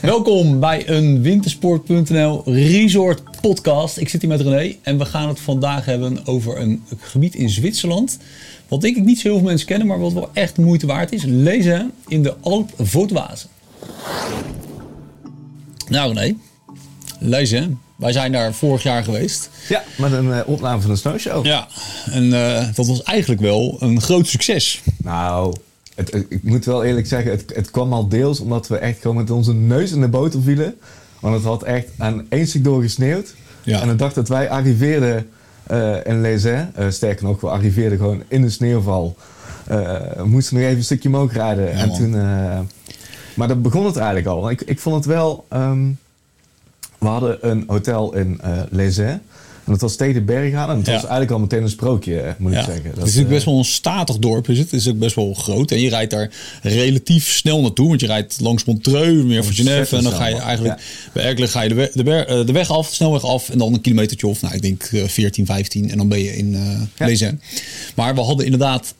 Welkom bij een Wintersport.nl Resort podcast. Ik zit hier met René en we gaan het vandaag hebben over een gebied in Zwitserland. Wat denk ik niet zo heel veel mensen kennen, maar wat wel echt moeite waard is. Lezen in de Alp Vaudoise. Nou René, lezen. Wij zijn daar vorig jaar geweest. Ja, met een uh, opname van een snowshow. Ja, en uh, dat was eigenlijk wel een groot succes. Nou, het, ik moet wel eerlijk zeggen, het, het, kwam al deels omdat we echt gewoon met onze neus in de boter vielen. Want het had echt aan één stuk door gesneeuwd. Ja. En de dag dat wij arriveerden uh, in Lezin, sterker nog, we arriveerden gewoon in de sneeuwval. we moesten nog even een stukje omhoog rijden. Ja, en toen, maar dat begon het eigenlijk al. Ik, ik vond het wel... Um, we hadden een hotel in uh, Lezin. En dat was tegen de berg. En het was eigenlijk al meteen een sprookje, eh, moet ik zeggen. Dat, het is natuurlijk best wel een statig dorp. Is het. het is ook best wel groot. En je rijdt daar relatief snel naartoe. Want je rijdt langs Montreux, meer voor Genève. En dan ga je eigenlijk bij Erkelen ga je de, weg, de, ber, de, weg af, de snelweg af. En dan een kilometertje of, nou ik denk 14, 15. En dan ben je in uh. Maar we hadden inderdaad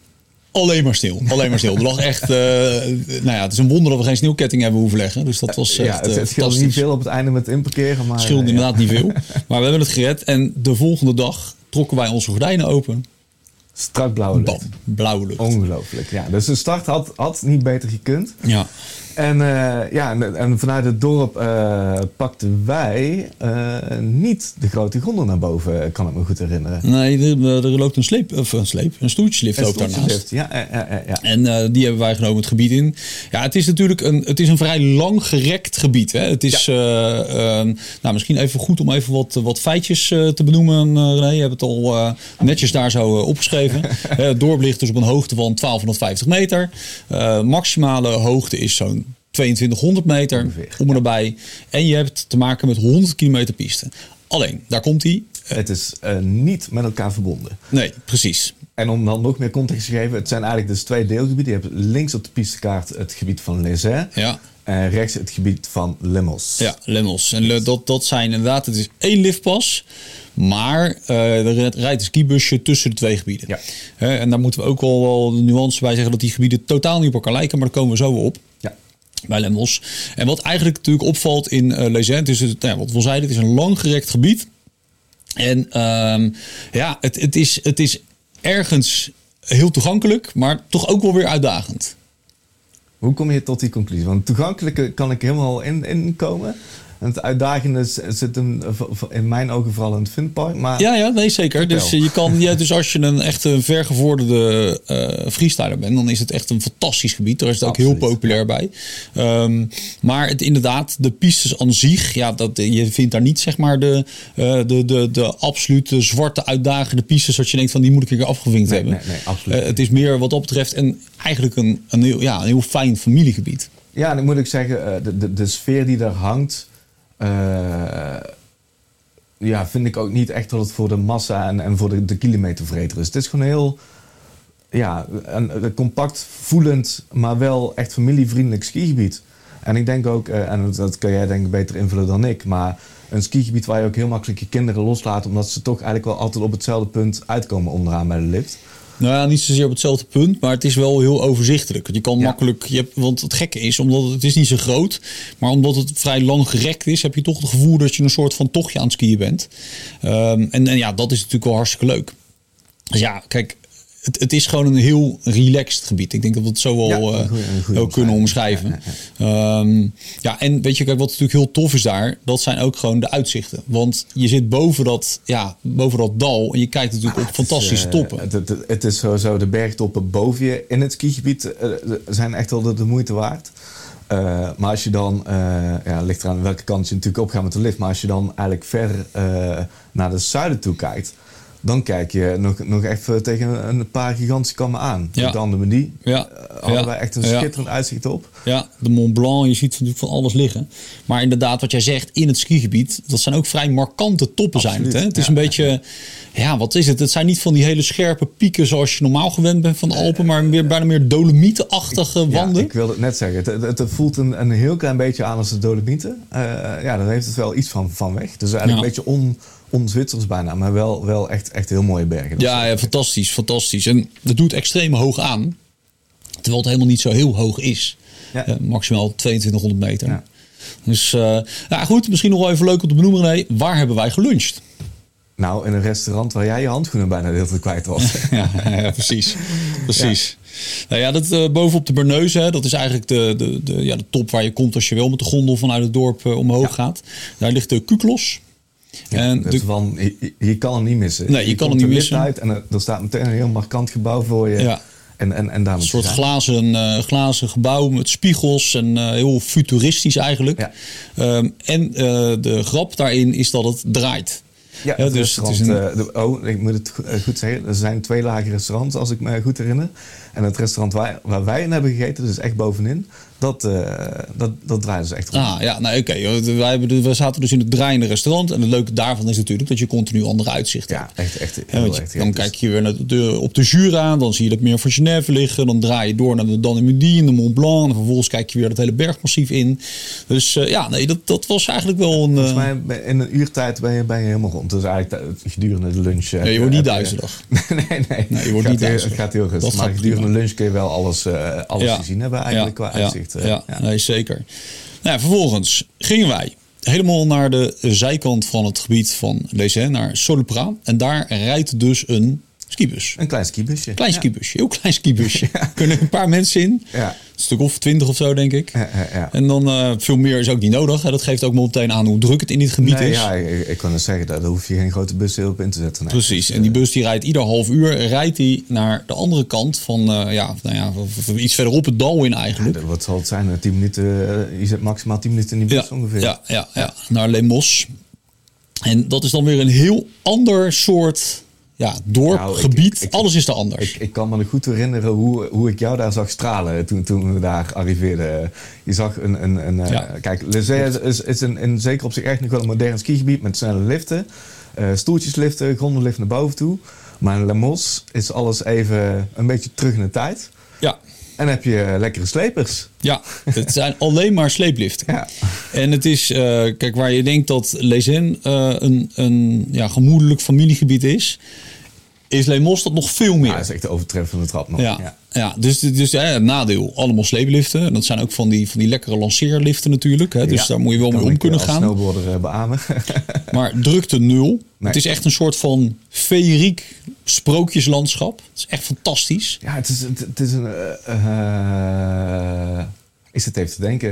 Alleen maar stil. Alleen maar stil. Er lag echt. Uh, nou ja, het is een wonder dat we geen sneeuwketting hebben hoeven leggen. Dus dat was. ja, het, het scheelde niet veel op het einde met inparkeren. Maar, het scheelde inderdaad niet veel. Maar we hebben het gered. En de volgende dag trokken wij onze gordijnen open. Strak blauwe lucht. Bam, blauwe lucht. Ongelooflijk. Ja, dus de start had, had niet beter gekund. Ja. En, uh, ja, en, en, vanuit het dorp uh, pakten wij uh, niet de grote gondel naar boven, kan ik me goed herinneren. Nee, er, er loopt een sleep, of een sleep, een stoeltjeslift ook daarnaast. Ja, ja, ja, ja. En die hebben wij genomen het gebied in. Ja, het is natuurlijk een, het is een vrij lang gerekt gebied. Hè? Het is, nou, misschien even goed om even wat, wat feitjes te benoemen. René, je hebt het al netjes daar zo opgeschreven. het dorp ligt dus op een hoogte van 1250 meter. maximale hoogte is zo'n 2200 meter om en erbij. En je hebt te maken met 100 kilometer piste. Alleen, daar komt hij. Het is uh, niet met elkaar verbonden. Nee, precies. En om dan nog meer context te geven, het zijn eigenlijk dus twee deelgebieden. Je hebt links op de pistekaart het gebied van Lézin. Ja. En rechts het gebied van Lemos. Ja, Lemos. En dat, dat zijn inderdaad, het is één liftpas. Maar uh, er rijdt een skibusje tussen de twee gebieden. Ja. Uh, en daar moeten we ook wel, wel de nuance bij zeggen dat die gebieden totaal niet op elkaar lijken. Maar daar komen we zo op bij Lemos. En wat eigenlijk natuurlijk opvalt in uh, Legend is het, nou, wat we zeiden, het is een langgerekt gebied. En um, ja, het, het, is, het is ergens heel toegankelijk, maar toch ook wel weer uitdagend. Hoe kom je tot die conclusie? Want toegankelijk kan ik helemaal in, in. En het uitdagende zit hem in mijn ogen vooral in het Funpark. Maar ja, ja, nee, zeker. Dus, je kan, ja, dus als je een echt een vergevorderde uh, freestyler bent, dan is het echt een fantastisch gebied. Daar is het ook heel populair bij. Um, maar het, inderdaad, de pistes aan zich, ja, dat, je vindt daar niet zeg maar de, uh, de, de, de absolute zwarte uitdagende pistes, zoals je denkt van die moet ik er afgevinkt nee, hebben. Nee, nee, absoluut. Uh, het is meer wat dat betreft en eigenlijk een, een, heel, ja, een heel fijn familiegebied. Ja, en ik moet ook zeggen, de, de, de sfeer die daar hangt, ja, vind ik ook niet echt dat het voor de massa en, en voor de, de kilometervreter is. Het is gewoon heel ja, een, een, compact voelend, maar wel echt familievriendelijk skigebied. En ik denk ook, uh, en dat kan jij denk beter invullen dan ik, maar een skigebied waar je ook heel makkelijk je kinderen loslaat, omdat ze toch eigenlijk wel altijd op hetzelfde punt uitkomen onderaan bij de lift. Nou ja, niet zozeer op hetzelfde punt, maar het is wel heel overzichtelijk. Je kan makkelijk, je hebt, want het gekke is, omdat het, het is niet zo groot, maar omdat het vrij lang gerekt is, heb je toch het gevoel dat je een soort van tochtje aan het skiën bent. Um, en, en ja, dat is natuurlijk wel hartstikke leuk. Dus ja, kijk, het, het, is gewoon een heel relaxed gebied. Ik denk dat we het zo wel ja, uh, kunnen omschrijven. Ja, ja, um, ja, en weet je, kijk, wat natuurlijk heel tof is daar, dat zijn ook gewoon de uitzichten. Want je zit boven dat, ja, boven dat dal en je kijkt natuurlijk ah, op fantastische is, uh, toppen. Het, het, het, is sowieso, de bergtoppen boven je in het skigebied uh, zijn echt wel de, de moeite waard. Uh, maar als je dan, uh, ja, ligt eraan welke kant je natuurlijk op gaat met de lift, maar als je dan eigenlijk ver uh, naar de zuiden toe kijkt, dan kijk je nog, nog even tegen een paar gigantische kammen aan. Ja. De Andemedie. Ja. Hadden wij echt een schitterend uitzicht op. Ja, de Mont Blanc. Je ziet natuurlijk van alles liggen. Maar inderdaad, wat jij zegt, in het skigebied... dat zijn ook vrij markante toppen zijn het. Hè? Het is een beetje... Ja, wat is het? Het zijn niet van die hele scherpe pieken... zoals je normaal gewend bent van de Alpen... maar meer, bijna meer dolomietenachtige wanden. Ja, ik wilde het net zeggen. Het, het, het voelt een, een, heel klein beetje aan als de dolomieten. Uh, ja, daar heeft het wel iets van, van weg. Dus eigenlijk een beetje on on-Zwitsers bijna, maar wel, wel echt, echt heel mooie bergen. Ja, ja, fantastisch, fantastisch. En dat doet extreem hoog aan, terwijl het helemaal niet zo heel hoog is. Ja. Uh, maximaal 2200 meter. Ja. Dus uh, goed, misschien nog wel even leuk om te benoemen, René. Waar hebben wij geluncht? Nou, in een restaurant waar jij je handschoenen bijna heel veel kwijt was. ja, ja, precies. Precies. Nou ja, dat uh, bovenop de Berneuze, dat is eigenlijk de, de, de, ja, de top waar je komt als je wel met de gondel vanuit het dorp uh, omhoog gaat. Daar ligt de Kuklos. En de, van, je, je, kan hem niet missen. Nee, je, je kan hem niet missen. Uit en er, er staat meteen een heel markant gebouw voor je. Ja. En, en, en een soort glazen, uh, glazen gebouw met spiegels en uh, heel futuristisch eigenlijk. Ja. Um, en uh, de grap daarin is dat het draait. Ja, het dus het is een... de, oh, ik moet het goed zeggen. Er zijn twee lage restaurants, als ik me goed herinner. En het restaurant waar, waar wij in hebben gegeten, dus echt bovenin, dat, uh, dat, dat draaien ze echt goed. Ah ja, nou oké. Okay. We zaten dus in het draaiende restaurant. En het leuke daarvan is natuurlijk dat je continu andere uitzichten ja, hebt. Ja, echt, echt, heel, echt Dan kijk je weer naar de, op de Jura, dan zie je dat meer van Genève liggen. Dan draai je door naar de Danemudie en de Mont Blanc. En vervolgens kijk je weer dat hele bergmassief in. Dus uh, ja, nee, dat, dat was eigenlijk wel een... Volgens uh, mij in een uurtijd ben je, ben je helemaal rond. Dus eigenlijk gedurende de lunch... nee, je wordt niet duizelig. nee, nee, nee. je wordt niet duizelig. Het gaat heel goed. Maar gedurende de lunch kun je wel alles, alles gezien hebben eigenlijk qua uitzicht. Ja, ja. Nee, zeker. Nou, vervolgens gingen wij helemaal naar de zijkant van het gebied van Lezen, naar Solupra. En daar rijdt dus een skibus. Een klein skibusje. Klein skibusje, heel klein skibusje. Kunnen een paar mensen in. Ja stuk of twintig of zo, denk ik. En dan uh, veel meer is ook niet nodig. Dat geeft ook meteen aan hoe druk het in dit gebied is. Ja, ik, ik kan het zeggen, daar hoef je geen grote bus op in te zetten. Precies. Dus, en die bus die rijdt ieder half uur rijdt die naar de andere kant van, uh, ja, nou ja, iets verderop het dal in eigenlijk. wat zal het zijn? 10 minuten, je zet maximaal 10 minuten in die bus ongeveer. Ja, ja, ja, naar Lemos. En dat is dan weer een heel ander soort ja, dorp, nou, gebied, alles is er anders. Ik, ik, kan me nog goed herinneren hoe, hoe ik jou daar zag stralen toen, toen we daar arriveerden. Je zag een... een, een eh, Kijk, Le is, is een, in zeker op zich echt nog wel een modern skigebied met snelle liften. Uh, stoeltjesliften, grondenlift naar boven toe. Maar in Lemos is alles even een beetje terug in de tijd. Ja. En heb je lekkere slepers. Ja, het zijn alleen maar sleepliften. Ja. En het is, uh, kijk, waar je denkt dat Lezen uh, een, een ja, gemoedelijk familiegebied is, is Lemos dat nog veel meer. Ja, dat is echt de overtreffende trap nog. Ja, ja. ja dus, dus ja, nadeel, allemaal sleepliften. En dat zijn ook van die, van die lekkere lanceerliften natuurlijk. Hè. Dus daar moet je wel mee om kunnen gaan. snowboarder beamen. maar drukte nul. Het is echt een soort van feeriek sprookjeslandschap. Het is echt fantastisch. Ja, het is, het, is een... Uh, is het even te denken.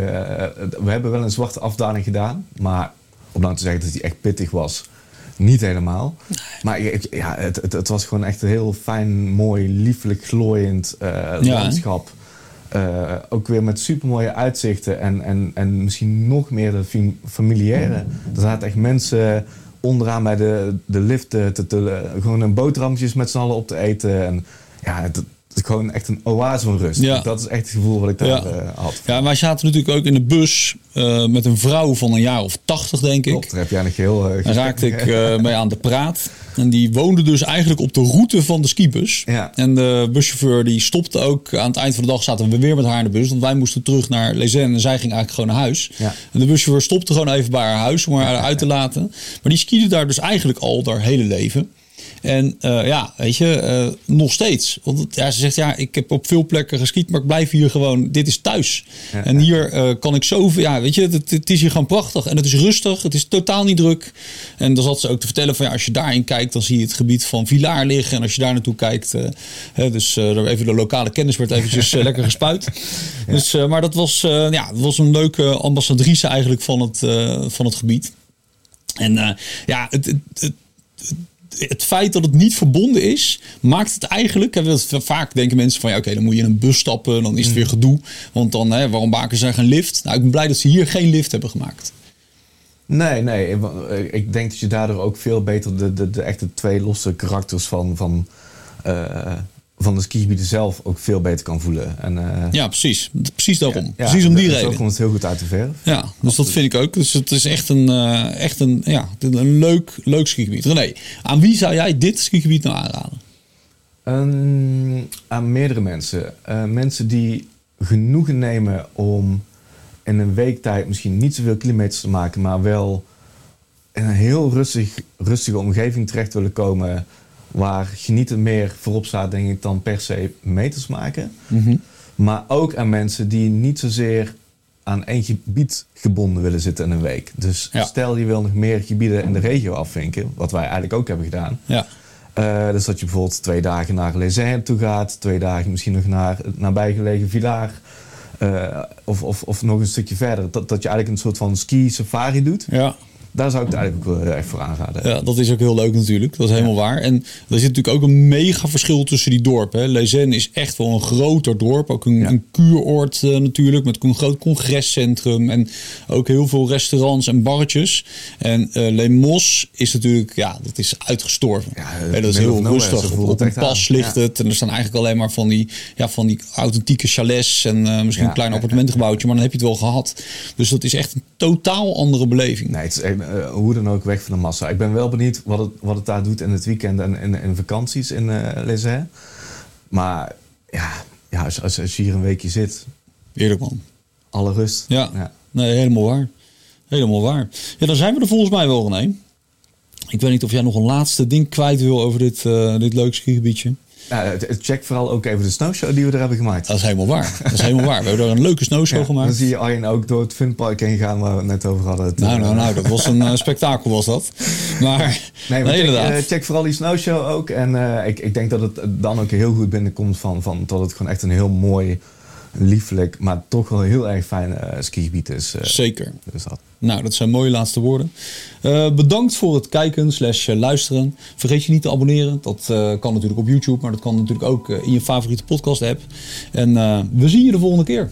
we hebben wel een zwarte afdaling gedaan. Maar om dan te zeggen dat hij echt pittig was niet helemaal. Maar ja, het, het, het, was gewoon echt een heel fijn, mooi, liefelijk glooiend uh, landschap. Uh, ook weer met supermooie uitzichten en, en, en misschien nog meer de familiaire. Er zaten echt mensen onderaan bij de, de lift te, te, gewoon een boterhammetjes met z'n allen op te eten. En ja, gewoon echt een oase van rust. Ja. Dat is echt het gevoel wat ik daar ja. had. Ja, wij zaten natuurlijk ook in de bus uh, met een vrouw van een jaar of tachtig, denk ik. Klopt, daar heb jij nog heel... Uh, raakte ik mee aan de praat. En die woonde dus eigenlijk op de route van de skibus. Ja. En de buschauffeur die stopte ook. Aan het eind van de dag zaten we weer met haar in de bus. Want wij moesten terug naar Lezen en zij ging eigenlijk gewoon naar huis. Ja. En de buschauffeur stopte gewoon even bij haar huis om haar uit te laten. Maar die skiede daar dus eigenlijk al haar hele leven. En uh, ja, weet je, uh, nog steeds. Want ja, ze zegt, ja, ik heb op veel plekken geskiet, maar ik blijf hier gewoon, dit is thuis. en hier uh, kan ik zoveel, ja, weet je, het, het, is hier gewoon prachtig. En het is rustig, het is totaal niet druk. En dan zat ze ook te vertellen van, ja, als je daarin kijkt, dan zie je het gebied van Vilaar liggen. En als je daar naartoe kijkt, hè, dus even de lokale kennis werd eventjes lekker gespuit. Ja. Dus, maar dat was, ja, dat was een leuke ambassadrice eigenlijk van het, van het gebied. En ja, het, het, het het feit dat het niet verbonden is, maakt het eigenlijk. Vaak denken mensen van ja, oké, dan moet je in een bus stappen, dan is het weer mm. gedoe. Want dan, hè, waarom maken ze geen lift? Nou, ik ben blij dat ze hier geen lift hebben gemaakt. Nee, nee. Ik denk dat je daardoor ook veel beter de, de, de echte twee losse karakters van, van uh, van de skigebieden zelf ook veel beter kan voelen. En, uh, ja, precies. Precies daarom. precies om die reden. Zo komt het heel goed uit de verf. Ja, dus dat vind ik ook. Dus het is echt een, uh, echt een, ja, een leuk, leuk skigebied. René, aan wie zou jij dit skigebied nou aanraden? Um, aan meerdere mensen. Uh, mensen die genoegen nemen om in een week tijd misschien niet zoveel kilometers te maken, maar wel in een heel rustig, rustige omgeving terecht willen komen waar genieten meer voorop staat, denk ik, dan per se meters maken. Mhm. Maar ook aan mensen die niet zozeer aan één gebied gebonden willen zitten in een week. Dus stel je wil nog meer gebieden in de regio afvinken, wat wij eigenlijk ook hebben gedaan. Ja. Uh, dus dat je bijvoorbeeld twee dagen naar Les toe gaat, twee dagen misschien nog naar het nabijgelegen Villars. Uh, of, of, of nog een stukje verder. Dat, dat je eigenlijk een soort van ski-safari doet. Ja daar zou ik het eigenlijk wel echt voor aanraden. Ja, dat is ook heel leuk natuurlijk. Dat is helemaal waar. En er zit natuurlijk ook een mega verschil tussen die dorpen. Lezen is echt wel een groter dorp. Ook een, een kuuroord uh, natuurlijk. Met een groot congrescentrum. En ook heel veel restaurants en barretjes. En uh, Lemos is natuurlijk, ja, dat is uitgestorven. Ja, dat is heel rustig. Op, een pas ligt het. En er staan eigenlijk alleen maar van die, ja, van die authentieke chalets. En uh, misschien een klein appartementengebouwtje. Maar dan heb je het wel gehad. Dus dat is echt een totaal andere beleving. Nee, het is echt uh, hoe dan ook weg van de massa. Ik ben wel benieuwd wat het, wat het daar doet in het weekend en in vakanties in uh, Maar ja, ja als, als, als, je hier een weekje zit... Eerlijk man. Alle rust. Ja, ja. nee, helemaal waar. Helemaal waar. Ja, dan zijn we er volgens mij wel, René. Ik weet niet of jij nog een laatste ding kwijt wil over dit, uh, dit leuke skigebiedje. Ja, check vooral ook even de snowshow die we er hebben gemaakt. Dat is helemaal waar. Dat is helemaal waar. We hebben er een leuke snowshow gemaakt. Dan zie je Arjen ook door het funpark heen gaan waar we het net over hadden. Nou, nou, nou, dat was een uh, spektakel was dat. Maar, nee, maar check, uh, check, vooral die snowshow ook. En uh, ik, ik denk dat het dan ook heel goed binnenkomt van, van dat het gewoon echt een heel mooi lieflijk, maar toch wel heel erg fijn uh, skigebied is. Uh, Zeker. Dus dat. Nou, dat zijn mooie laatste woorden. Uh, bedankt voor het kijken slash luisteren. Vergeet je niet te abonneren. Dat kan natuurlijk op YouTube, maar dat kan natuurlijk ook in je favoriete podcast app. En we zien je de volgende keer.